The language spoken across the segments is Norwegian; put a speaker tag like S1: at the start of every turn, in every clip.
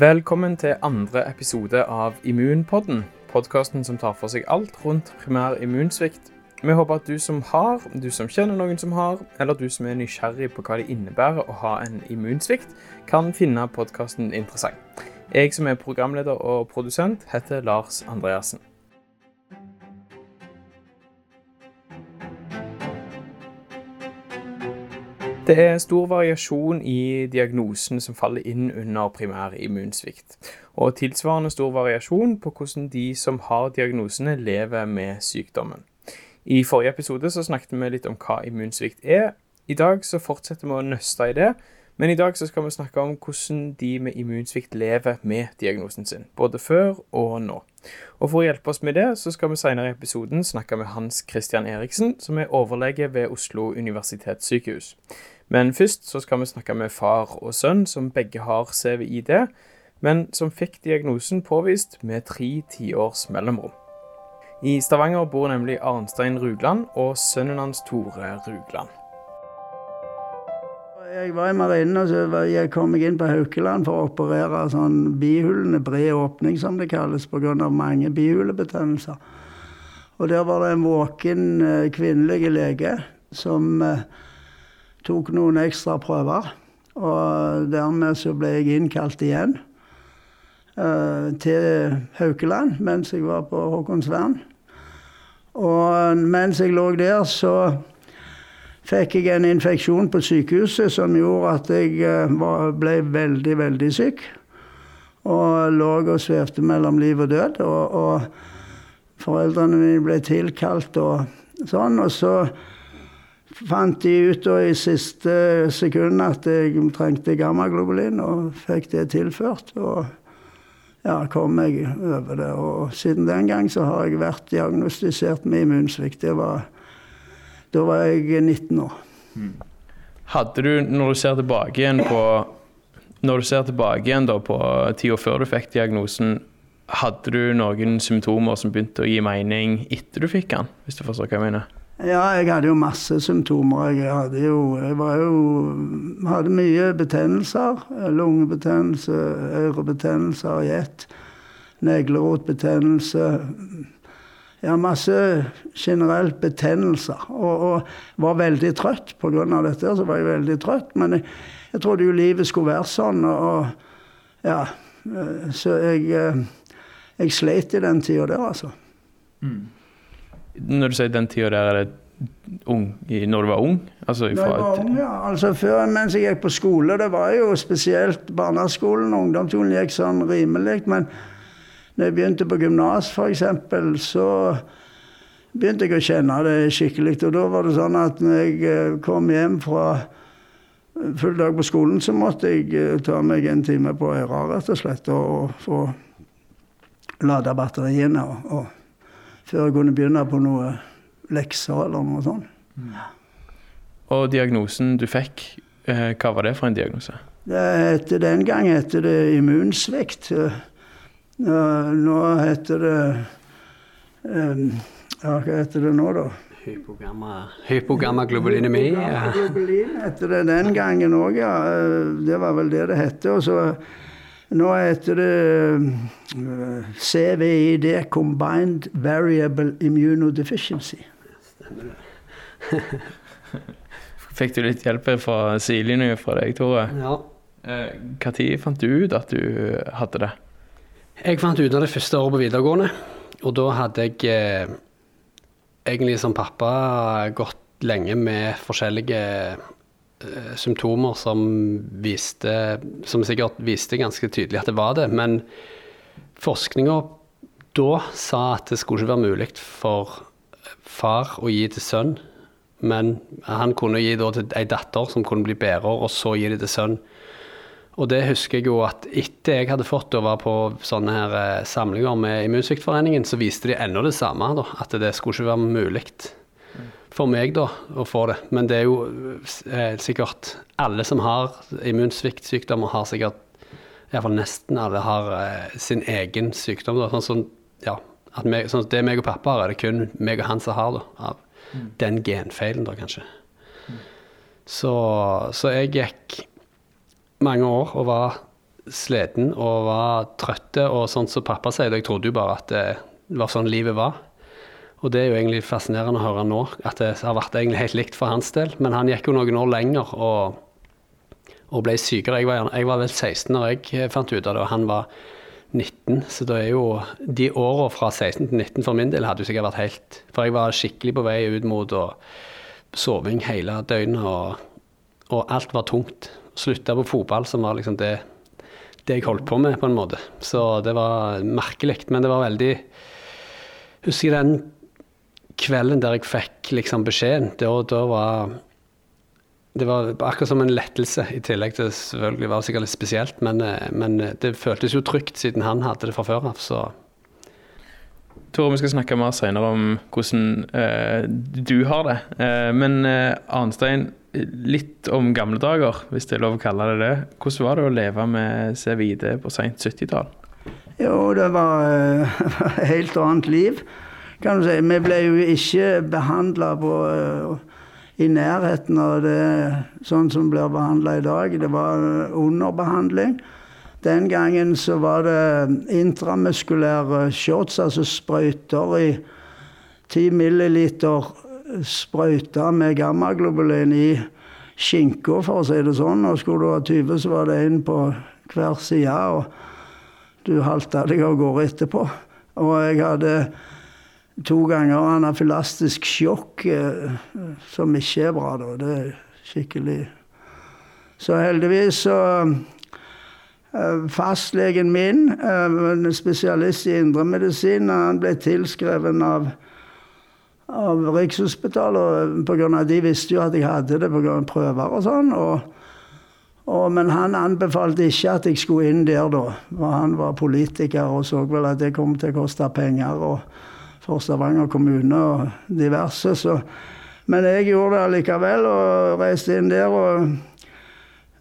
S1: Velkommen til andre episode av Immunpodden, podkasten som tar for seg alt rundt primær immunsvikt. Vi håper at du som har, du som kjenner noen som har, eller du som er nysgjerrig på hva det innebærer å ha en immunsvikt, kan finne podkasten interessant. Jeg som er programleder og produsent, heter Lars Andreassen. Det er stor variasjon i diagnosen som faller inn under primær immunsvikt, og tilsvarende stor variasjon på hvordan de som har diagnosene, lever med sykdommen. I forrige episode så snakket vi litt om hva immunsvikt er. I dag så fortsetter vi å nøste i det, men i dag så skal vi snakke om hvordan de med immunsvikt lever med diagnosen sin, både før og nå. Og For å hjelpe oss med det, så skal vi senere i episoden snakke med Hans Christian Eriksen, som er overlege ved Oslo universitetssykehus. Men først så skal vi snakke med far og sønn, som begge har CVID, men som fikk diagnosen påvist med tre tiårs mellomrom. I Stavanger bor nemlig Arnstein Rugland og sønnen hans Tore Rugland.
S2: Jeg var i marinen og så jeg kom jeg inn på Haukeland for å operere sånn bihulene, bred åpning som det kalles, pga. mange bihulebetennelser. Og der var det en våken eh, kvinnelig lege som eh, tok noen ekstra prøver. Og dermed så ble jeg innkalt igjen uh, til Haukeland mens jeg var på Håkonsvern. Og mens jeg lå der, så fikk jeg en infeksjon på sykehuset som gjorde at jeg var, ble veldig, veldig syk. Og lå og svevde mellom liv og død. Og, og foreldrene mine ble tilkalt og sånn. Og så fant de ut i siste sekund at jeg trengte gammaglobulin, og fikk det tilført. Og ja, kom jeg over det. Og siden den gang så har jeg vært diagnostisert med immunsvikt. Var, da var jeg 19 år.
S1: Mm. Hadde du, når du ser tilbake igjen på når du ser tilbake igjen da på tida før du fikk diagnosen, hadde du noen symptomer som begynte å gi mening etter du fikk den? Hvis du forstår hva jeg mener?
S2: Ja, jeg hadde jo masse symptomer. Jeg hadde jo, jeg var jo hadde mye betennelser. Lungebetennelse, ørebetennelser i ett. Neglerotbetennelse. Ja, masse generelt betennelser. Og, og, var veldig trøtt pga. dette. Så var jeg veldig trøtt. Men jeg, jeg trodde jo livet skulle være sånn. Og, ja, så jeg, jeg sleit i den tida der, altså. Mm.
S1: Når du sier den tida der, er ung, når du var ung?
S2: Altså, når jeg var ung, ja. Altså før mens jeg gikk på skole. Det var jo spesielt barneskolen og ungdomsskolen gikk sånn rimelig. Men når jeg begynte på gymnas f.eks., så begynte jeg å kjenne det skikkelig. Og da var det sånn at når jeg eh, kom hjem fra full dag på skolen, så måtte jeg eh, ta meg en time på Øyra, rett og slett, og, få lada batteriene. og, og før jeg kunne begynne på noe lekser eller noe sånt. Mm.
S1: Og diagnosen du fikk, eh, hva var det for en diagnose?
S2: Det heter, den gang heter det immunsvikt. Nå heter det Ja, hva heter det nå, da?
S3: Hypogammaglobulinemi.
S2: Hypogammaglobulin heter det den gangen òg, ja. Det var vel det det het. Og så nå heter det eh, CVID, Combined Variable Immunodeficiency. Stemmer det.
S1: Fikk du litt hjelp fra sidelinja fra deg, Tore?
S3: Ja.
S1: Når eh, fant du ut at du hadde det?
S3: Jeg fant ut av det første året på videregående. Og da hadde jeg eh, egentlig som pappa gått lenge med forskjellige symptomer som viste Som sikkert viste ganske tydelig at det var det. Men forskninga da sa at det skulle ikke være mulig for far å gi til sønn. Men han kunne gi da til ei datter som kunne bli bærer, og så gi det til sønn. Og det husker jeg jo at etter jeg hadde fått og var på sånne her eh, samlinger med Immunsviktforeningen, så viste de ennå det samme, da, at det skulle ikke være mulig for meg da, å få det. Men det er jo eh, sikkert alle som har immunsviktsykdommer, har sikkert Iallfall nesten alle har eh, sin egen sykdom. Da. Sånn sånn, ja, meg, sånn det meg og pappa har, er det kun meg og han som har Da, Av mm. den genfeilen, da, kanskje. Mm. Så, så, jeg gikk mange år og var sliten og var trøtte, og sånn som pappa sier Jeg trodde jo bare at det var sånn livet var. Og det er jo egentlig fascinerende å høre nå, at det har vært egentlig helt likt for hans del. Men han gikk jo noen år lenger og, og ble sykere. Jeg var, jeg var vel 16 når jeg fant ut av det, og han var 19. Så da er jo de åra fra 16 til 19 for min del hadde jo sikkert vært helt For jeg var skikkelig på vei ut mot soving hele døgnet, og, og, alt var tungt. Slutta på fotball, som var liksom det, det jeg holdt på med, på en måte. Så det var merkelig. Men det var veldig Husker den kvelden der jeg fikk liksom beskjeden, da, da var det var akkurat som en lettelse, i tillegg til selvfølgelig var det sikkert litt spesielt. Men, eh, men, det føltes jo trygt siden han hadde det fra før av, så
S1: Tore, vi skal snakke mer senere om hvordan eh, du har det. Eh, men eh, Arnstein, litt om gamle dager, hvis det er lov å kalle det det. Hvordan var det å leve med CVD på seint 70-tall?
S2: Jo, det var et uh, helt annet liv kan du si. Vi ble jo ikke behandla uh, i nærheten av det sånn som blir behandla i dag. Det var underbehandling. Den gangen så var det intramuskulære shots, altså sprøyter i 10 milliliter sprøyta med gammaglobulin i skinka, for å si det sånn. Og skulle du ha 20, så var det en på hver side, og du halta deg av gårde etterpå. Og jeg hadde to ganger anafylastisk sjokk, eh, som ikke er bra, da. Det er skikkelig Så heldigvis så eh, Fastlegen min, eh, en spesialist i indremedisin, han ble tilskrevet av av Rikshospitalet pga. de visste jo at jeg hadde det pga. prøver og sånn. Og, og, men han anbefalte ikke at jeg skulle inn der da. Han var politiker og så vel at det kom til å koste penger. og for Stavanger kommune og diverse. Så. Men jeg gjorde det allikevel og reiste inn der og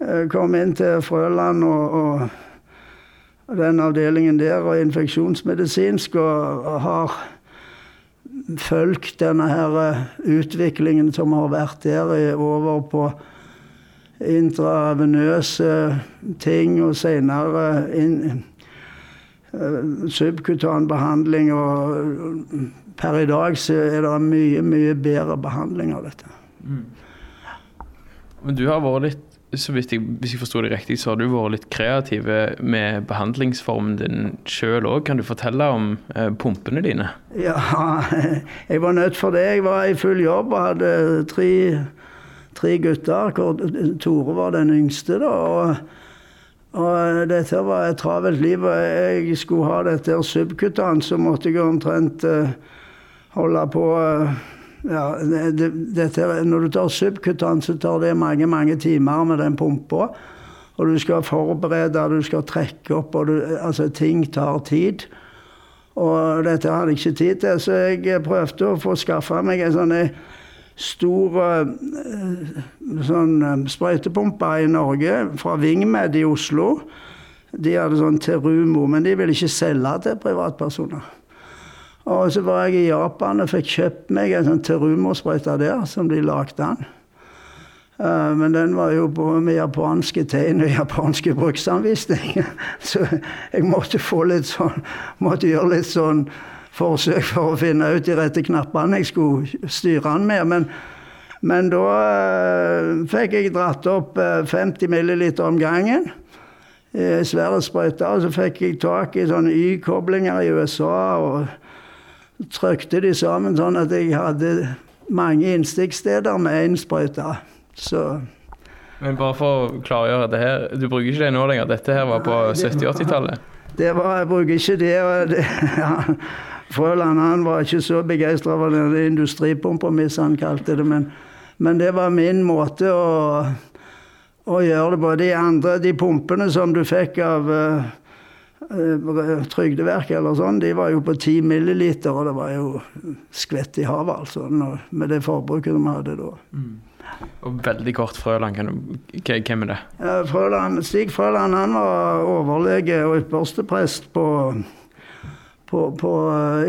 S2: eh, kom inn til Frøland og, og den avdelingen der og infeksjonsmedisinsk og har fulgt denne her eh, utviklingen som har vært der over på intravenøse ting og senere Eh, subkutan behandling. Og per i dag så er det mye, mye bedre behandling av dette. Mm.
S1: Men du har vært litt så hvis jeg, hvis jeg forsto det riktig, så har du vært litt kreativ med behandlingsformen din sjøl òg. Kan du fortelle om eh, pumpene dine?
S2: Ja, jeg var nødt for det. Jeg var i full jobb og hadde tre, tre gutter. hvor Tore var den yngste. da, og og dette var et travelt liv. og Jeg skulle ha dette subkutan, så måtte jeg omtrent uh, holde på uh, ja, det, dette, Når du tar subkutan, så tar det mange mange timer med den pumpa. Og du skal forberede, du skal trekke opp, og du, altså ting tar tid. Og dette hadde jeg ikke tid til, så jeg prøvde å få skaffa meg en sånn stor eh, sånn sprøytepumper i Norge fra Vingmed i Oslo. De hadde sånn Terumo, men de ville ikke selge til privatpersoner. Og så var jeg i Japan og fikk kjøpt meg en sånn Terumo-sprøyte der, som de lagde den. Uh, men den var jo på, med japanske tegn og japanske bruksanvisninger. Så jeg måtte få litt sånn Måtte gjøre litt sånn forsøk for å finne ut de rette knappene jeg skulle styre den med. Men, men da uh, fikk jeg dratt opp uh, 50 ml om gangen. i svære sprøyter. Og så fikk jeg tak i sånne Y-koblinger i USA og trykte de sammen sånn at jeg hadde mange innstikksteder med én sprøyte. Så
S1: men bare for å klargjøre det her, du bruker ikke det nå lenger? Dette her var på 70-80-tallet?
S2: Det var, Jeg bruker ikke det. det ja. Frøland han var ikke så begeistra for den industripumpa mi, som han kalte det. Men, men, det var min måte å, å gjøre det på. De andre, de pumpene som du fikk av uh, Trygdeverket eller sånn, de var jo på 10 milliliter, og det var jo skvett i havet, altså, med det forbruket de hadde da. Mm.
S1: Og veldig kort Frøland, hvem er det?
S2: Frøland, Stig Frøland han var overlege og yppersteprest på på, på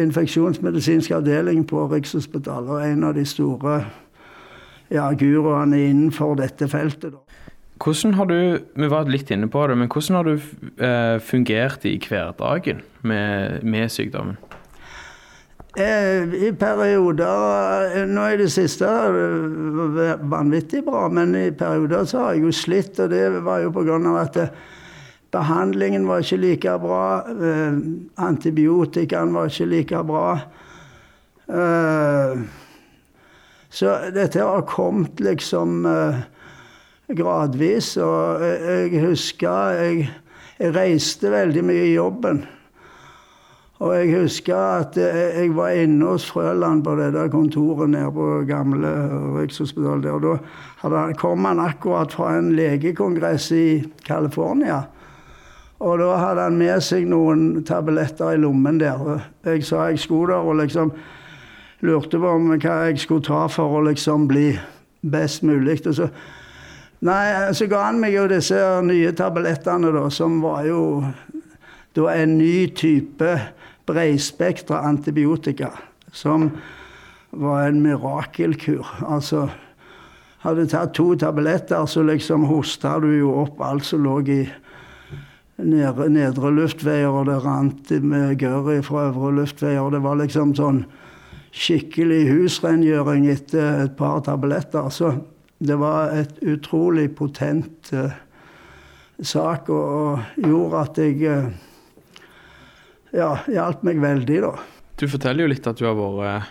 S2: infeksjonsmedisinsk avdeling på Rikshospitalet. Og en av de store ja, guruene innenfor dette feltet. Da.
S1: Hvordan har du Vi var litt inne på det, men hvordan har du eh, fungert i hverdagen med, med sykdommen?
S2: Eh, I perioder eh, Nå i det siste har det vært vanvittig bra, men i perioder så har jeg jo slitt. Og det var jo pga. at det, behandlingen var ikke like bra. Eh, antibiotikaen var ikke like bra. Eh, så dette har kommet liksom eh, gradvis. Og jeg husker jeg, jeg reiste veldig mye i jobben. Og jeg husker at jeg var inne hos Frøland på det der kontoret nede på gamle Rikshospitalet. Og da kom han akkurat fra en legekongress i California. Og da hadde han med seg noen tabletter i lommen der. Jeg sa jeg skulle der og liksom lurte på om hva jeg skulle ta for å liksom bli best mulig. Og så Nei, så ga han meg jo disse nye tablettene, da, som var jo da en ny type breispektra antibiotika. Som var en mirakelkur. Altså Hadde tatt to tabletter, så liksom hosta du jo opp alt som lå i nedre, nedre luftveier, og det rant med gørr fra øvre luftveier. Det var liksom sånn skikkelig husrengjøring etter et par tabletter. Så det var et utrolig potent uh, sak, og, og, gjorde at jeg uh, Ja, hjalp meg veldig, da.
S1: Du forteller jo litt at du har vært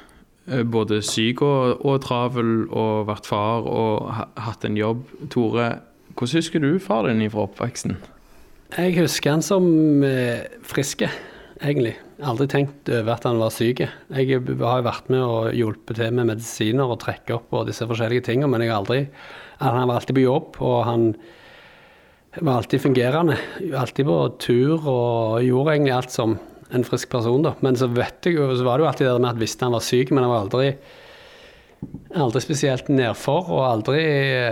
S1: uh, både syk og, og, travel og vært far og hatt en jobb. Tore, hvordan husker du far din fra oppveksten?
S3: Jeg husker han som friske, egentlig. Aldri tenkt over at han var syk. Jeg har jo vært med og hjulpet til med medisiner og trekke opp og disse forskjellige tingene, men jeg har aldri Han var alltid på jobb, og han var alltid fungerende. Alltid på tur og gjorde egentlig alt som en frisk person, da. Men så vet jeg jo, så var det jo alltid det med at visste han var syk, men han var aldri Aldri spesielt nedfor, og aldri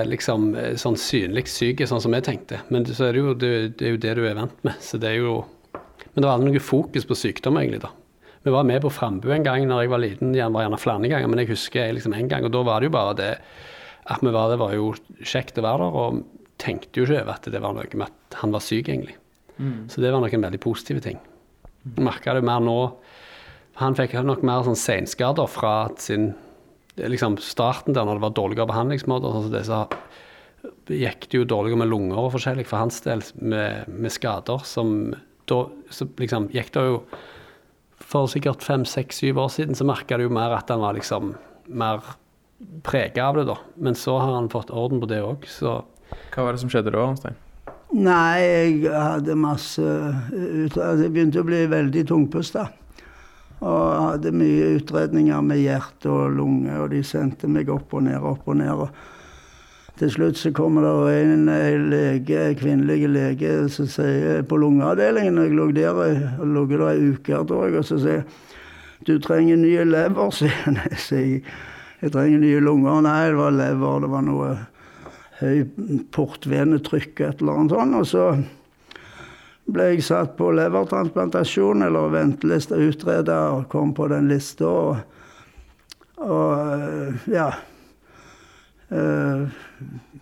S3: liksom sånn synlig syk, sånn som jeg tenkte. Men så er det jo det, det, er jo det du er vant med. Så det er jo men det var aldri noe fokus på sykdom, egentlig. da. Vi var med på Frambu en gang når jeg var liten, jeg var gjerne flere ganger, men jeg husker jeg liksom en gang. Og da var det jo bare det at vi var der, var jo kjekt å være der, og tenkte jo ikke over at det var noe med at han var syk, egentlig. Mm. Så det var nok en veldig positiv ting. Merka det mer nå. Han fikk nok mer sånn seinskader fra sin liksom starten der når det var dårligere behandlingsmåter. sånn som disse, så gikk det jo dårligere med lunger og forskjellig for hans del, med, med skader som da liksom, gikk det jo For sikkert fem, seks, syv år siden så merka det jo mer at han var liksom mer prega av det, da. Men så har han fått orden på det òg, så
S1: Hva var det som skjedde da, Arnstein?
S2: Nei, jeg hadde masse Jeg begynte å bli veldig tungpusta. Og hadde mye utredninger med hjerte og lunge, og de sendte meg opp og ned, opp og ned. og til slutt så kommer det en lege, kvinnelig lege som sier på lungeavdelingen Jeg lå der og der ei uke, tror jeg, og så sier du trenger nye lever, sier. Jeg jeg trenger nye lunger. Nei, det var lever, det var noe høy portvenetrykk, et eller annet sånt. Og så ble jeg satt på levertransplantasjon, eller venteliste utreda, og kom på den lista. Og, og ja Uh,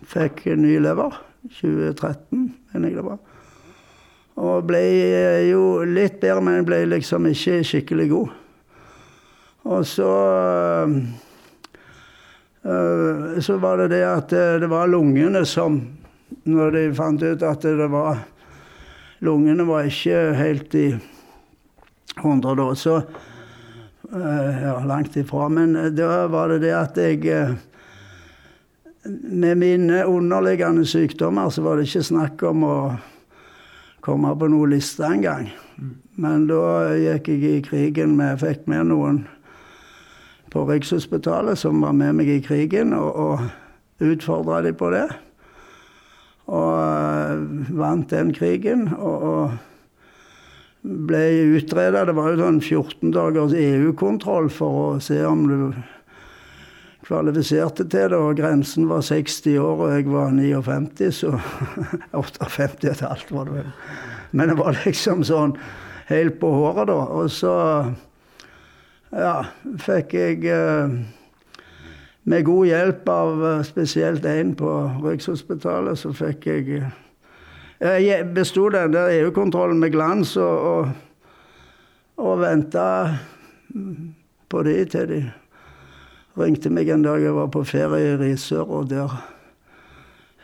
S2: fikk ny lever. 2013, mener jeg det var. Og ble eh, jo litt bedre, men ble liksom ikke skikkelig god. Og så uh, Så var det det at det var lungene som Når de fant ut at det var Lungene var ikke helt i 100 da, så uh, Ja, langt ifra. Men da var det det at jeg med mine underliggende sykdommer så var det ikke snakk om å komme på noen liste engang. Men da gikk jeg i krigen med Fikk med noen på Rikshospitalet som var med meg i krigen, og, og utfordra dem på det. Og uh, vant den krigen. og, og ble utreda. Det var jo sånn 14 dagers EU-kontroll for å se om du kvalifiserte til det, og grensen var 60 år, og jeg var 59, så 58 et halvt var det vel. Men det var liksom sånn helt på håret, da. Og så ja, fikk jeg eh, med god hjelp av eh, spesielt én på Rikshospitalet, så fikk jeg eh, Jeg besto den der EU-kontrollen med glans og, og, og venta på de til de ringte meg en dag jeg var på ferie i Risør, og der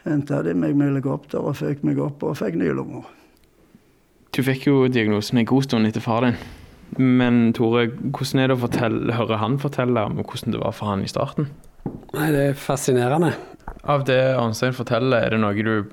S2: henta de meg med helikopter og fikk meg opp og fikk nye lommer.
S1: Du fikk jo diagnosen en god stund etter far din. Men Tore, hvordan er det å fortelle, høre han fortelle om hvordan det var for han i starten?
S3: Nei, det er fascinerende.
S1: Av det Arnstein forteller, er det noe du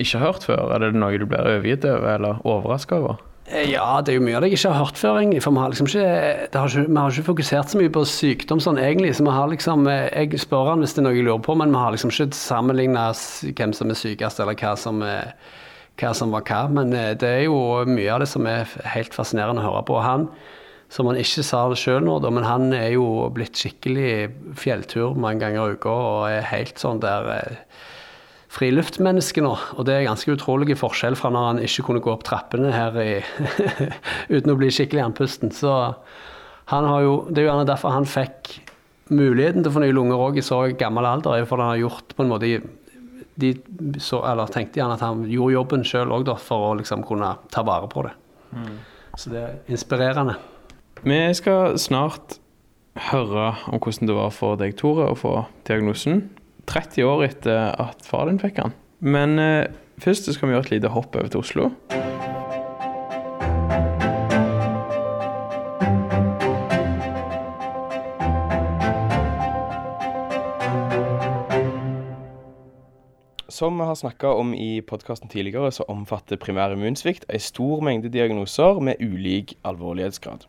S1: ikke har hørt før? Er det noe du blir overgitt over eller overraska over?
S3: Eh, ja, det er jo mye av det jeg ikke har hørt før, egentlig. For vi har liksom ikke, har ikke, vi har ikke fokusert så mye på sykdom sånn egentlig. Så vi har liksom eh, Jeg spør han hvis det er noe jeg lurer på, men vi har liksom ikke sammenligna hvem som er sykest, eller hva som, er, hva som var hva. Men eh, det er jo mye av det som er helt fascinerende å høre på. Han, som han ikke sa det sjøl nå, men han er jo blitt skikkelig fjelltur mange ganger i uka og er helt sånn der friluftmenneske nå. Og det er ganske utrolig forskjell fra når han ikke kunne gå opp trappene her i, uten å bli skikkelig andpusten. Så han har jo, det er jo gjerne derfor han fikk muligheten til å få nye lunger òg i så gammel alder. er fordi han har gjort på en måte de så, Eller tenkte gjerne at han gjorde jobben sjøl òg, for å liksom kunne ta vare på det. Mm. Så det er inspirerende.
S1: Vi skal snart høre om hvordan det var for deg, Tore, å få diagnosen. 30 år etter at far din fikk han. Men eh, først skal vi gjøre et lite hopp over til Oslo. Som vi har snakka om i podkasten tidligere, så omfatter primær immunsvikt en stor mengde diagnoser med ulik alvorlighetsgrad.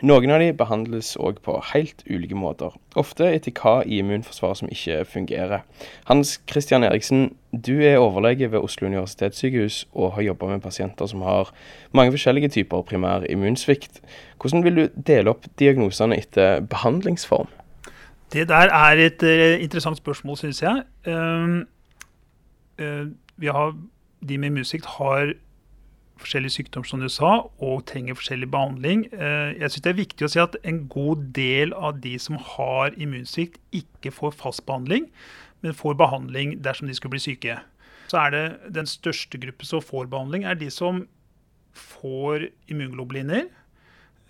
S1: Noen av de behandles òg på helt ulike måter, ofte etter hva i immunforsvaret som ikke fungerer. Hans Christian Eriksen, du er overlege ved Oslo universitetssykehus og har jobba med pasienter som har mange forskjellige typer primær immunsvikt. Hvordan vil du dele opp diagnosene etter behandlingsform?
S4: Det der er et uh, interessant spørsmål, syns jeg. Uh, uh, vi har, de med immunsvikt har forskjellige sykdommer, som du sa, og trenger forskjellig behandling. Eh, jeg synes Det er viktig å si at en god del av de som har immunsvikt, ikke får fast behandling, men får behandling dersom de skulle bli syke. Så er det Den største gruppen som får behandling, er de som får immunglobuliner.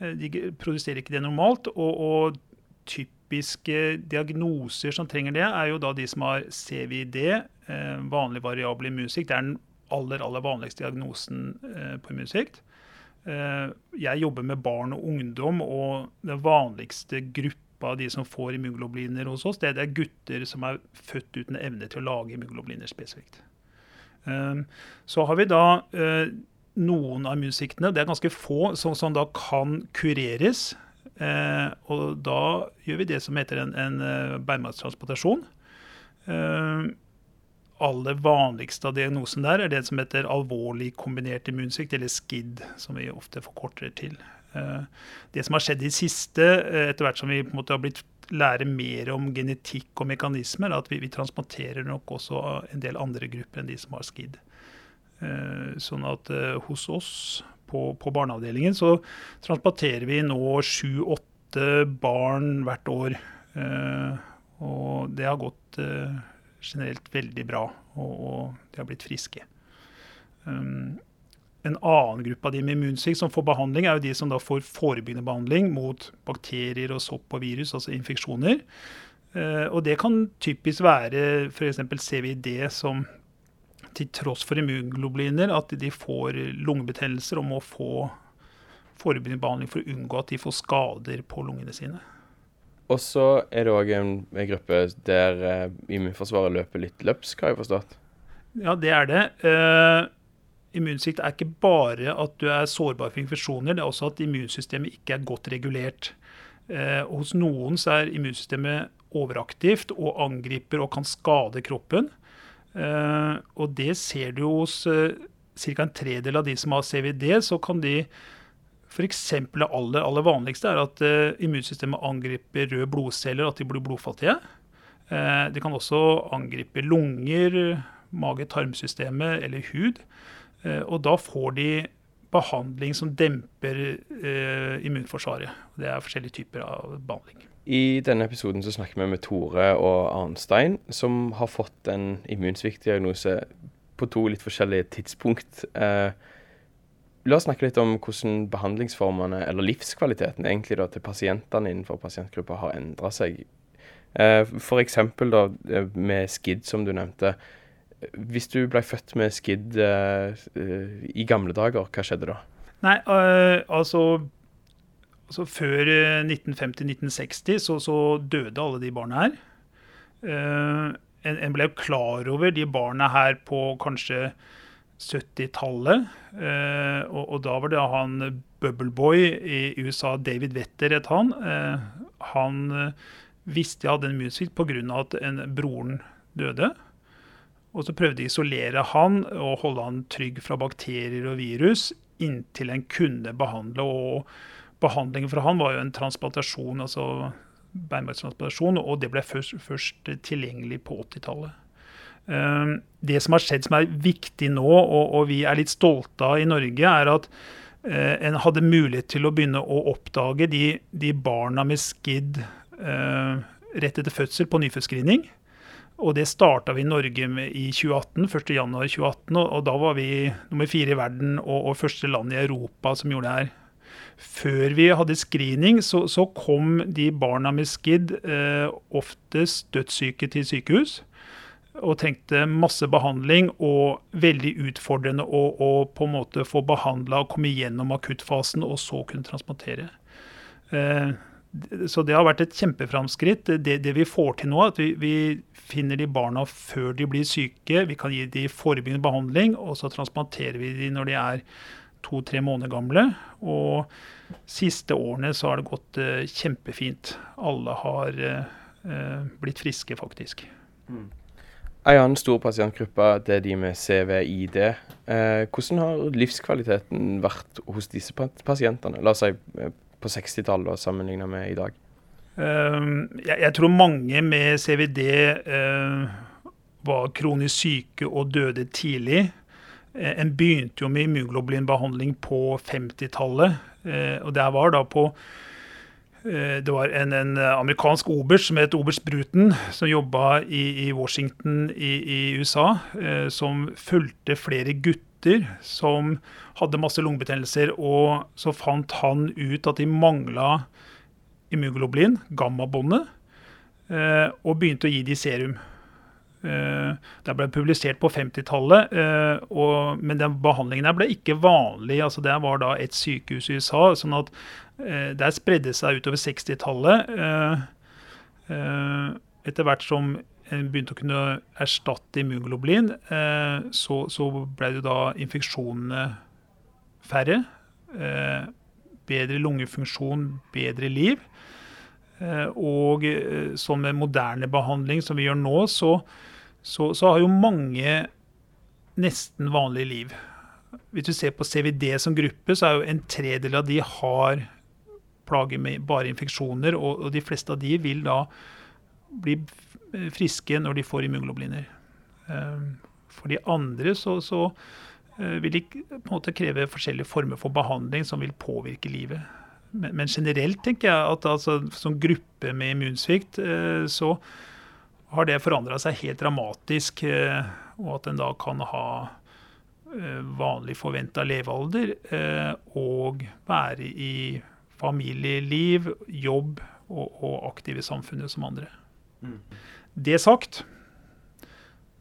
S4: Eh, de produserer ikke det normalt. og, og typiske diagnoser som trenger det, er jo da de som har CVD, eh, vanlig variabel immunsvikt. Det er den aller, aller vanligste diagnosen eh, på immunsvikt. Eh, jeg jobber med barn og ungdom, og den vanligste gruppa av de som får immunglobuliner hos oss, det er gutter som er født uten evne til å lage immunglobuliner spesifikt. Eh, så har vi da noen av immunsviktene, det er ganske få, som, da kan kureres. og da gjør vi det som heter en, en beinmargstransplantasjon aller vanligste av diagnosen der er det som heter alvorlig kombinert immunsvikt, eller SKID, som vi ofte forkorter til. Eh, det som har skjedd i siste, eh, etter hvert som vi på en måte har blitt lære mer om genetikk og mekanismer, at vi, vi transplanterer nok også en del andre grupper enn de som har SKID. Eh, sånn at hos oss på, på barneavdelingen så transplanterer vi nå sju-åtte barn hvert år. Og det har gått generelt veldig bra, og, og de har blitt friske. Um, en annen gruppe av de med immunsvikt som får behandling, er jo de som da får forebyggende behandling mot bakterier og sopp og virus, altså infeksjoner. Uh, og det kan typisk være f.eks. CVD som til tross for immunglobuliner, at de får lungebetennelser og må få forebyggende behandling for å unngå at de får skader på lungene sine.
S1: Og så er det òg en, en, gruppe der uh, immunforsvaret løper litt løpsk, har jeg forstått?
S4: Ja, det er det. Uh, immunsvikt er ikke bare at du er sårbar for infeksjoner, det er også at immunsystemet ikke er godt regulert. Uh, hos noen så er immunsystemet overaktivt og angriper og kan skade kroppen. Uh, og det ser du hos uh, ca. en tredel av de som har CVD. Så kan de F.eks. det aller, aller vanligste er at uh, immunsystemet angriper røde blodceller, at de blir blodfattige. Uh, de kan også angripe lunger, mage-tarmsystemet eller hud. Uh, og da får de behandling som demper immunforsvaret. Det er forskjellige typer av behandling.
S5: I denne episoden så snakker vi med Tore og Arnstein, som har fått en immunsviktdiagnose på to litt forskjellige tidspunkt. Eh, la oss snakke litt om hvordan behandlingsformene, eller livskvaliteten egentlig da, til pasientene innenfor pasientgruppa har endra seg. For F.eks. eh, med SKID, som du nevnte. Hvis du ble født med SKID eh, eh, i gamle dager, hva skjedde da?
S4: Nei, altså, altså Før 1950-1960 så, så, døde alle de barna her. En, ble klar over de barna her på kanskje 70-tallet. Uh, og, og, da var det han Bubbleboy i USA, David Wetter het han. Uh, han visste jeg hadde en musikk pga. at en, broren døde. Og så prøvde de å isolere han og holde han trygg fra bakterier og virus inntil en kunne behandle. og Behandlingen for han var jo en transplantasjon, altså beinmargstransplantasjon, og det ble først, først tilgjengelig på 80-tallet. Ehm, det som har skjedd som er viktig nå, og, og vi er litt stolte av i Norge, er at eh, en hadde mulighet til å begynne å oppdage de, de barna med skidd eh, rett etter fødsel på nyfødtscreening. Og det starta vi i Norge med i 2018, 1.1.2018, og, og da var vi nummer fire i verden og, og, første land i Europa som gjorde det her. Før vi hadde screening, så, så kom de barna med skidd eh, oftest dødssyke til sykehus. Og trengte masse behandling og veldig utfordrende å, å på en måte få behandla og komme gjennom akuttfasen og så kunne transplantere. Eh, så det har vært et kjempeframskritt. Det, det, vi får til nå, er at vi, vi, finner de barna før de blir syke. Vi kan gi de forebyggende behandling, og så transplanterer vi de når de er to-tre måneder gamle. Og siste årene så har det gått uh, kjempefint. Alle har uh, blitt friske, faktisk. Mm.
S5: En annen stor pasientgruppe det er de med CVID. Eh, hvordan har livskvaliteten vært hos disse pasientene? La oss si på 60-tallet sammenlignet med i dag?
S4: Uh, jeg, jeg, tror mange med CVD uh, eh, var kronisk syke og døde tidlig. Uh, en begynte jo med immunglobulinbehandling på 50-tallet. Eh, og det var da på det var en, en, amerikansk oberst som het oberst Bruten, som jobba i, i, Washington i, i USA, som fulgte flere gutter gutter som hadde masse lungebetennelser, og så fant han ut at de mangla immunoglobulin, gammabåndet, eh, og begynte å gi de serum. Eh, det ble publisert på 50-tallet, eh, men den behandlingen der ble ikke vanlig. altså Det var da et sykehus i USA, sånn at der spredde seg utover 60-tallet. Etter hvert som en begynte å kunne erstatte immunglobulin, eh, så, ble det da infeksjonene færre. Eh, bedre lungefunksjon, bedre liv. Eh, og sånn med moderne behandling som vi gjør nå, så, så, så har jo mange nesten vanlig liv. Hvis du ser på CVD som gruppe, så er jo en tredel av de har plager med bare infeksjoner, og, og de fleste av de vil da bli friske når de får immunglobuliner. Ehm, for de andre så, så eh, vil de på en måte kreve forskjellige former for behandling som vil påvirke livet. Men, men generelt tenker jeg at altså, som gruppe med immunsvikt eh, så har det forandra seg helt dramatisk. Eh, og at en da kan ha vanlig forventa levealder og være i familieliv, jobb og, og aktiv i samfunnet som andre. Mm. Det sagt,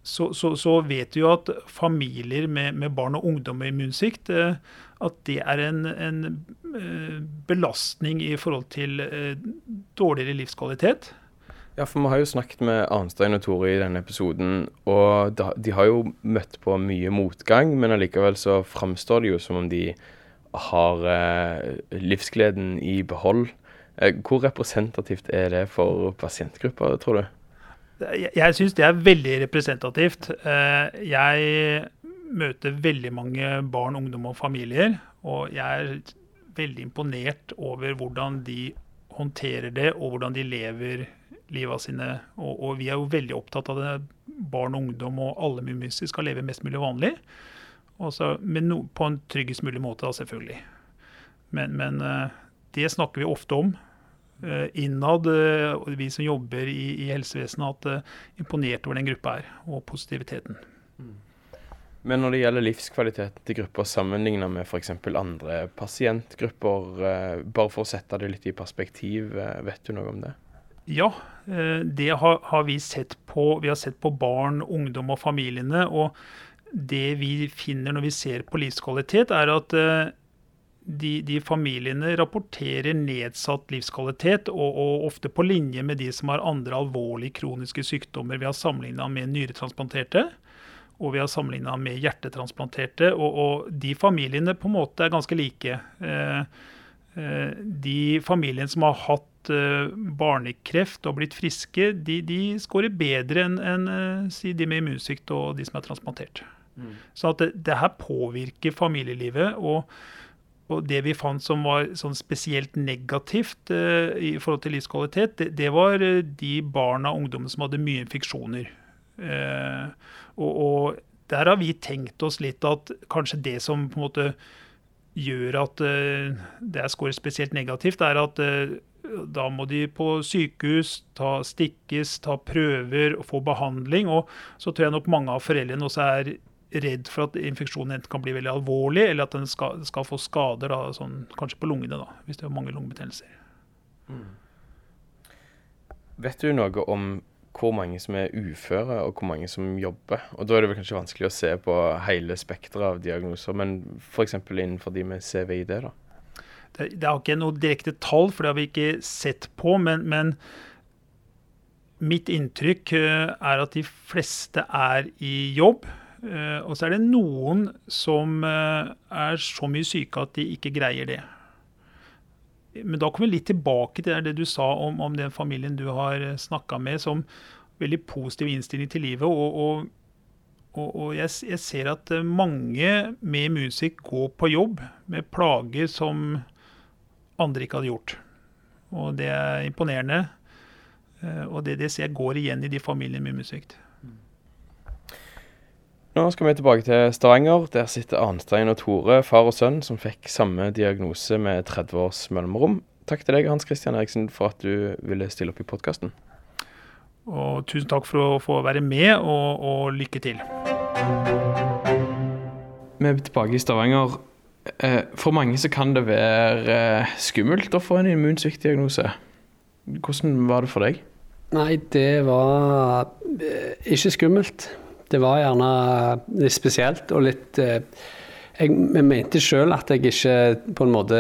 S4: så, så, så, vet vi jo at familier med, med barn og ungdom med immunsvikt eh, at det er en, en, eh, belastning i forhold til eh, dårligere livskvalitet.
S5: Ja, for vi har jo snakket med Arnstein og Tore i denne episoden, og de har jo møtt på mye motgang, men allikevel så framstår det jo som om de har livsgleden i behold. Hvor representativt er det for pasientgrupper, tror du?
S4: Jeg syns det er veldig representativt. Eh, jeg møter veldig mange barn, ungdom og familier, og jeg er veldig imponert over hvordan de håndterer det, og hvordan de lever livet sine. Og, og, vi er jo veldig opptatt av det. Barn og ungdom og alle mumiser skal leve mest mulig vanlig. Også, men no, på en tryggest mulig måte, da, selvfølgelig. Men, men, eh, det snakker vi ofte om. eh, innad, eh, vi som jobber i, i helsevesenet, at imponert over den gruppa her, og positiviteten.
S1: Men når det gjelder livskvaliteten til grupper sammenlignet med f.eks. andre pasientgrupper, bare for å sette det litt i perspektiv, vet du noe om det?
S4: Ja, det har, har vi sett på. Vi har sett på barn, ungdom og familiene. og det vi finner når vi ser på livskvalitet, er at de, de, familiene rapporterer nedsatt livskvalitet, og, og, ofte på linje med de som har andre alvorlige kroniske sykdommer. Vi har sammenligna med nyretransplanterte, og vi har sammenligna med hjertetransplanterte. Og, og, de familiene på en måte er ganske like. Eh, eh, de familiene som har hatt eh, barnekreft og blitt friske, de, de scorer bedre enn en, si, de med immunsvikt og de som er transplantert. Så at det, det her påvirker familielivet. og og det vi fant som var sånn spesielt negativt uh, i forhold til livskvalitet, det, det var uh, de barna og ungdommene som hadde mye infeksjoner. Uh, og, og, der har vi tenkt oss litt at kanskje det som på en måte gjør at det er skåret spesielt negativt, er at da må de på sykehus, ta stikkes, ta prøver og få behandling. Og så tror jeg nok mange av foreldrene også er redd for at infeksjonen enten kan bli veldig alvorlig, eller at den skal, skal få skader, da, sånn, kanskje på lungene, da, hvis det er mange lungebetennelser. Mm.
S1: Vet du noe om hvor mange som er uføre, og hvor mange som jobber? Og Da er det vel kanskje vanskelig å se på hele spekteret av diagnoser, men f.eks. innenfor de med CVID? da?
S4: Det, det har ikke noe direkte tall, for det har vi ikke sett på. men, men Mitt inntrykk eh, er at de fleste er i jobb. Eh, og så er det noen som eh, er så mye syke at de ikke greier det. Men da kommer vi litt tilbake til det du sa om, om den familien du har eh, snakka med, som veldig positiv innstilling til livet. Og, og, og, og jeg, jeg, ser at mange med musikk går på jobb med plager som andre ikke hadde gjort. Og det er imponerende. Og det, det ser jeg går igjen i de familiene med immunsvikt.
S1: Nå skal vi tilbake til Stavanger. Der sitter Arnstein og Tore, far og sønn, som fikk samme diagnose med 30 års mellomrom. Takk til deg, Hans Christian Eriksen, for at du ville stille opp i podkasten.
S4: Og tusen takk for å få være med, og, og lykke til.
S1: Vi er tilbake i Stavanger. Eh, for mange så kan det være eh, skummelt å få en immunsviktdiagnose. Hvordan var det for deg?
S3: Nei, det var eh, ikke skummelt det var gjerne litt spesielt og litt eh, Jeg, jeg mente sjøl at jeg ikke på en måte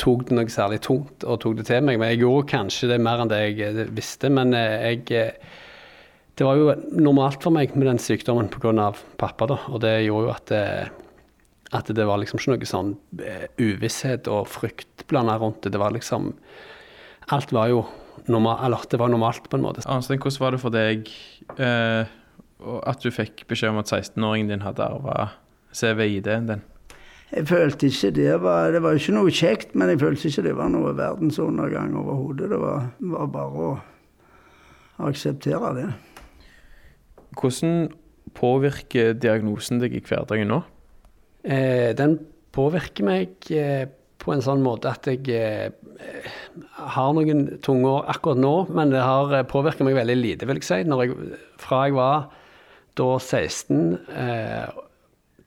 S3: tok det noe særlig tungt og tok det til meg. Men jeg gjorde kanskje det mer enn det jeg eh, visste. Men eh, jeg Det var jo normalt for meg med den sykdommen pga. pappa, da. Og det gjorde jo at det, at det var liksom ikke noe sånn uvisshet og frykt blanda rundt det. Det var liksom Alt var jo normal, eller det var normalt, på en måte.
S1: Arnstein, hvordan var det for deg eh, at du fikk beskjed om at 16-åringen din hadde arva CVID-en din?
S2: Jeg følte ikke det var Det var ikke noe kjekt, men jeg følte ikke det var noe verdensundergang overhodet. Det var, var, bare å akseptere det.
S1: Hvordan påvirker diagnosen deg i hverdagen nå?
S3: Eh, den påvirker meg eh, på en sånn måte at jeg eh, har noen tunge år akkurat nå, men det har eh, påvirket meg veldig lite, vil jeg si. Jeg, fra jeg var da 16 eh,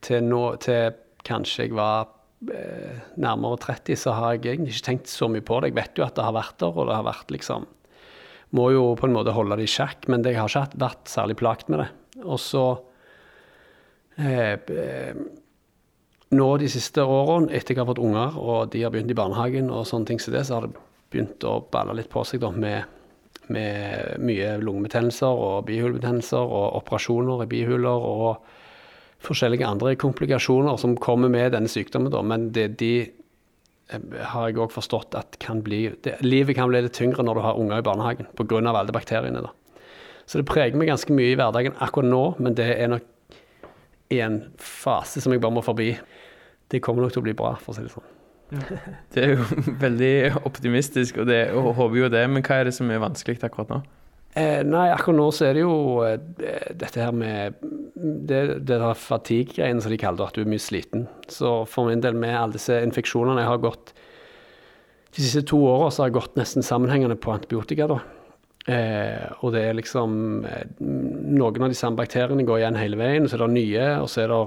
S3: til, nå, til kanskje jeg var eh, nærmere 30, så har jeg egentlig ikke tenkt så mye på det. Jeg vet jo at det har vært der, og det har vært liksom Må jo på en måte holde det i sjakk, men jeg har ikke vært særlig plagt med det. Og så eh nå de siste årene, etter jeg har fått unger og de har begynt i barnehagen, og sånne ting som det, så har det begynt å balle litt på seg da, med, med mye lungebetennelser og bihulebetennelser og operasjoner i bihuler og forskjellige andre komplikasjoner som kommer med denne sykdommen. Da. Men det, de eh, har jeg òg forstått at kan bli det, Livet kan bli litt tyngre når du har unger i barnehagen pga. alle bakteriene. da. Så det preger meg ganske mye i hverdagen akkurat nå, men det er nok i en fase som jeg bare må forbi. Det kommer nok til å bli bra, for å si det sånn.
S1: Ja. Det er jo veldig optimistisk, og, det, og håper jo det. Men hva er det som er vanskelig akkurat nå?
S3: Eh, nei, akkurat nå så er det jo eh, dette her med det, det der fatigue-greiene som de kaller det, at du er mye sliten. Så for min del, med alle disse infeksjonene Jeg har gått de siste to åra har jeg gått nesten sammenhengende på antibiotika. da. Eh, og det er liksom eh, Noen av de samme bakteriene går igjen hele veien, og så er det nye, og så er det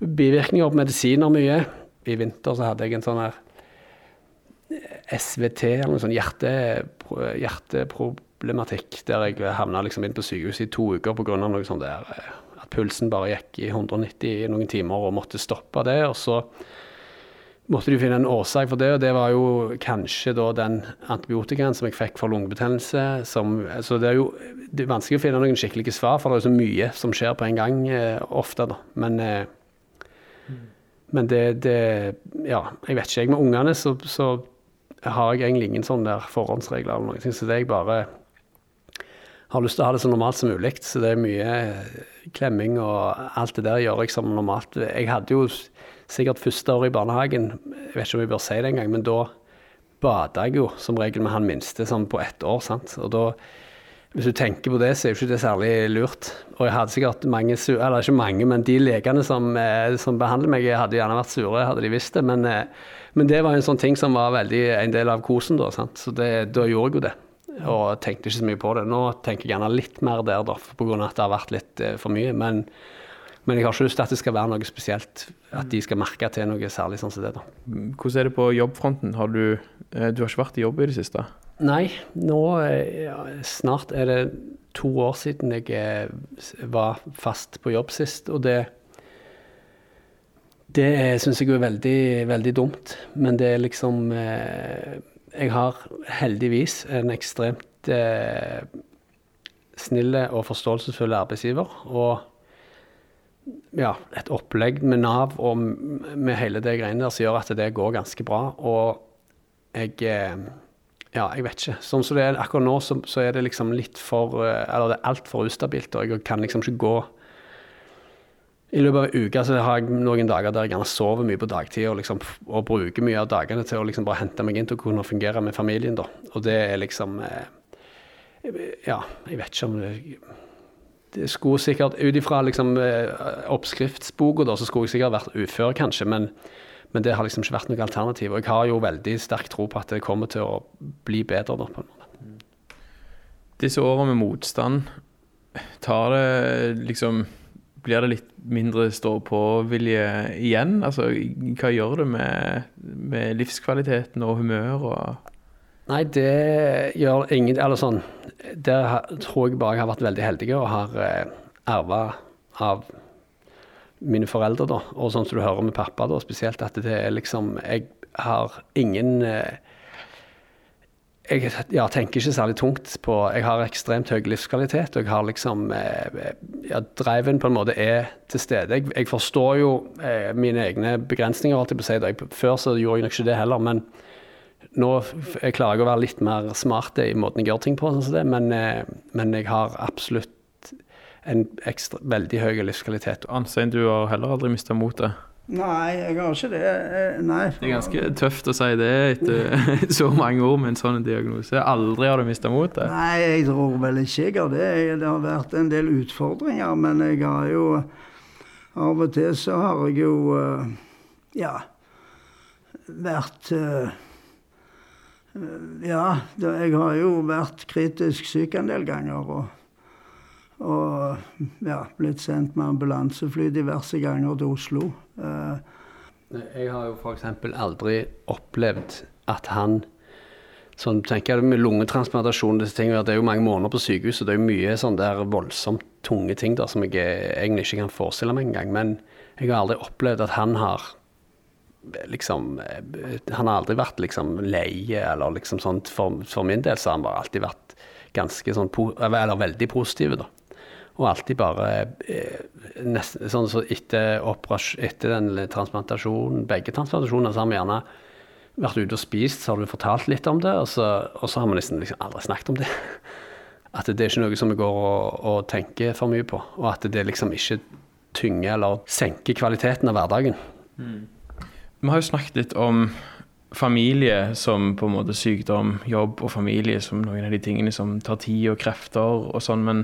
S3: bivirkninger på medisiner mye. I vinter så hadde jeg en sånn her eh, SVT, eller noe sånn hjerte, hjerteproblematikk, der jeg havna liksom inn på sykehuset i to uker pga. noe sånt der eh, at pulsen bare gikk i 190 i noen timer og måtte stoppe det. og så måtte de finne en årsak for det, og det var jo kanskje da den antibiotikaen som jeg fikk for lungebetennelse. Som, så det er jo det er vanskelig å finne noen skikkelige svar, for det er så mye som skjer på en gang eh, ofte. da. Men, eh. Men det, det, Ja, jeg vet ikke. Jeg med ungene så, så har jeg egentlig ingen sånne der forhåndsregler eller noe. Så det jeg bare har lyst til å ha det så normalt som mulig. Så det er mye klemming og alt det der gjør jeg som normalt. Jeg hadde jo sikkert første år i barnehagen, jeg vet ikke om jeg bør si det engang, men da bada jeg jo som regel med han minste sånn på ett år. sant? Og da, hvis du tenker på det, så er jo ikke det særlig lurt. Og jeg hadde sikkert mange eller ikke mange, men de legene som, eh, som behandler meg, hadde gjerne vært sure, hadde de visst det. Men, eh, men, det var en sånn ting som var veldig en del av kosen da. sant? Så det, da gjorde jeg jo det. Og tenkte ikke så mye på det. Nå tenker jeg gjerne litt mer der, da, pga. at det har vært litt eh, for mye. Men men jeg har ikke lyst til at det skal være noe spesielt, at de skal merke til noe særlig sånn som det. da.
S1: Hvordan er det på jobbfronten? Har du, du har ikke vært i jobb i det siste?
S3: Nei, nå eh, snart er det to år siden jeg eh, var fast på jobb sist. Og det, det syns jeg er veldig, veldig dumt. Men det er liksom Jeg har heldigvis en ekstremt eh, snille og forståelsesfull arbeidsgiver. og ja, et opplegg med Nav og med hele det greiene der som gjør at det går ganske bra. Og jeg eh, Ja, jeg vet ikke. Sånn som det er akkurat nå, så, så er det liksom litt for eh, Eller det er altfor ustabilt, og jeg kan liksom ikke gå i løpet av en uke så har jeg noen dager der jeg gjerne sover mye på dagtid og, liksom, og bruker mye av dagene til å liksom bare hente meg inn til å kunne fungere med familien. da. Og det er liksom eh, Ja, jeg vet ikke om det det skulle sikkert, Ut ifra liksom, eh, oppskriftsboka så skulle jeg sikkert vært ufør, kanskje, men, men, det har liksom ikke vært noe alternativ. Og jeg har jo veldig sterk tro på at det kommer til å bli bedre. Da, på en måte.
S1: Disse årene med motstand, tar det liksom Blir det litt mindre stå-på-vilje igjen? Altså, hva gjør det med, med livskvaliteten og humør og
S3: Nei, det gjør ingen Eller sånn Der tror jeg bare jeg har vært veldig heldig og har eh, av mine foreldre, da. Og sånn som du hører med pappa, da, spesielt, at det er liksom Jeg har ingen eh, jeg ja, tenker ikke særlig tungt på Jeg har ekstremt høy livskvalitet, og jeg har liksom eh, ja, Driven på en måte er til stede. Jeg, jeg forstår jo eh, mine egne begrensninger, alltid på å si det. Før så gjorde jeg nok ikke det heller, men nå jeg klarer jeg å være litt mer smart i måten jeg gjør ting på, sånn det, men, eh, men, jeg har absolutt en ekstra, veldig høy livskvalitet.
S1: Anstein, du har heller aldri mista motet?
S2: Nei, jeg har ikke det. Eh, nei.
S1: Det er ganske tøft å si det etter så mange år med en sånn diagnose. Aldri har du mista motet?
S2: Nei, jeg tror vel ikke jeg har det. Det har vært en del utfordringer, men jeg har jo Av og til så har jeg jo eh, ja vært Eh, ja, jeg har jo vært kritisk syk en del ganger. Og, og ja, blitt sendt med ambulansefly diverse ganger til Oslo. Eh,
S3: jeg har jo f.eks. aldri opplevd at han sånn, tenker jeg Med lungetransplantasjon disse tingene, det er jo mange måneder på sykehus, og det er jo mye sånn der voldsomt tunge ting der som jeg egentlig ikke kan forestille meg engang. Men jeg har aldri opplevd at han har liksom Han har aldri vært liksom leie eller liksom sånt. For, for, min del så har han bare alltid vært ganske sånn Eller veldig positiv, da. Og alltid bare eh, nesten, sånn så etter, etter den transplantasjonen, begge transplantasjonene, så har vi gjerne vært ute og spist, så har du fortalt litt om det, og så, og så har vi nesten liksom aldri snakket om det. At det er ikke noe som vi går og, og tenker for mye på, og at det liksom ikke tynger eller senker kvaliteten av hverdagen. Mm.
S1: Vi har jo snakket litt om familie som på en måte sykdom, jobb og familie som noen av de tingene som tar tid og krefter og sånn, men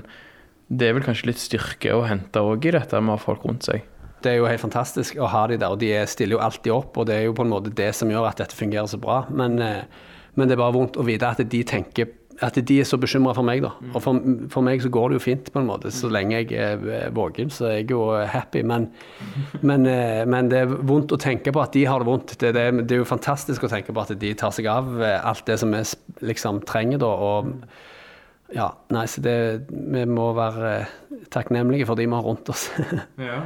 S1: det er vel kanskje litt styrke å hente òg i dette med å ha folk rundt seg?
S3: Det er jo helt fantastisk å ha de der, og de stiller jo alltid opp. Og det er jo på en måte det som gjør at dette fungerer så bra. Men, eh, men det er bare vondt å vite at de tenker at de er så bekymra for meg, da. Mm. Og for, for, meg så går det jo fint, på en måte. Så lenge jeg er våken, så er jeg jo happy. Men, men, eh, men, det er vondt å tenke på at de har det vondt. Det, det, det, er jo fantastisk å tenke på at de tar seg av eh, alt det som vi liksom trenger, da. Og ja, nei, så det Vi må være takknemlige for de vi har rundt oss.
S2: ja.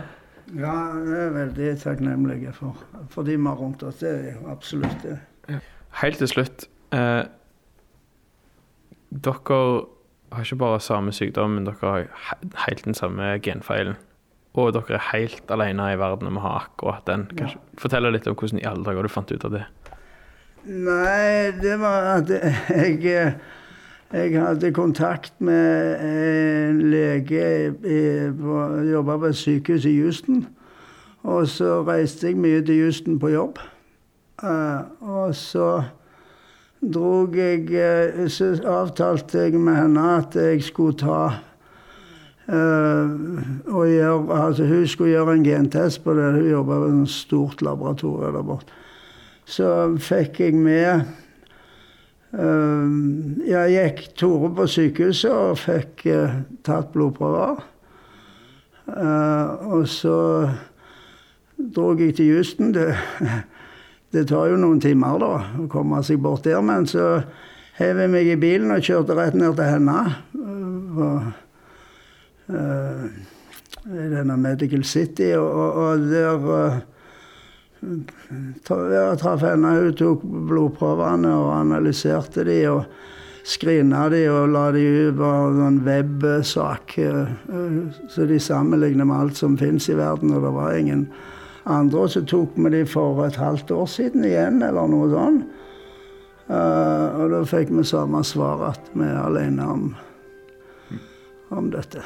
S2: ja, vi er veldig takknemlige for, for de vi har rundt oss. Det er jo absolutt det.
S1: Helt til slutt. Eh, dere har ikke bare samme sykdom, men dere har helt den samme genfeilen. Og dere er helt alene i verden om å ha akkurat den. Kanskje, ja. Fortell litt om hvordan i alle dager du fant ut av det.
S2: Nei, det var at jeg, jeg hadde kontakt med en lege som jobba på et sykehus i Houston. Og så reiste jeg mye til Houston på jobb. Eh, og så drog jeg eh, Så avtalte jeg med henne at jeg skulle ta og gjør, altså Hun skulle gjøre en gentest på det. Hun jobba ved et stort laboratorium der borte. Så fikk jeg med Jeg gikk Tore på sykehuset og fikk uh, tatt blodprøver. og så dro jeg til Houston. Det det tar jo noen timer da, å komme seg bort der. Men så hev jeg meg i bilen og kjørte rett ned til henne. Uh, I denne Medical City. Og, og, der jeg traff henne. Hun tok blodprøvene og analyserte de. og Skrina de og la de ut på en websak. Så de sammenligner med alt som fins i verden. Og det var ingen andre så tok vi de for et halvt år siden igjen, eller noe sånt. Uh, og da fikk vi samme svar at vi er alene om, om dette.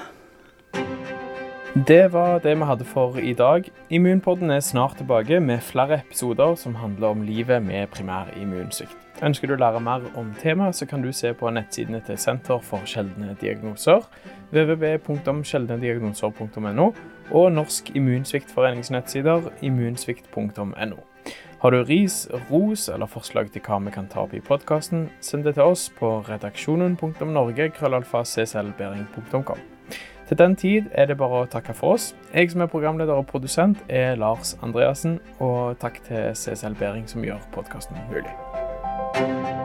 S1: Det var det vi hadde for i dag. Immunpodden er snart tilbake med flere episoder som handler om livet med primær immunsvikt. Ønsker du å lære mer om temaet, så kan du se på nettsidene til Senter for sjeldne diagnoser, www.sjeldnediagnoser.no, og Norsk immunsviktforenings nettsider immunsvikt.no. Har du ris, ros eller forslag til hva vi kan ta opp i podkasten, send det til oss på redaksjonen.norge.krøllalfa.cslbering.com. Til den tid er det bare å takke for oss. Jeg som er programleder og produsent, er Lars Andreassen, og takk til CCL Bering, som gjør podkasten mulig.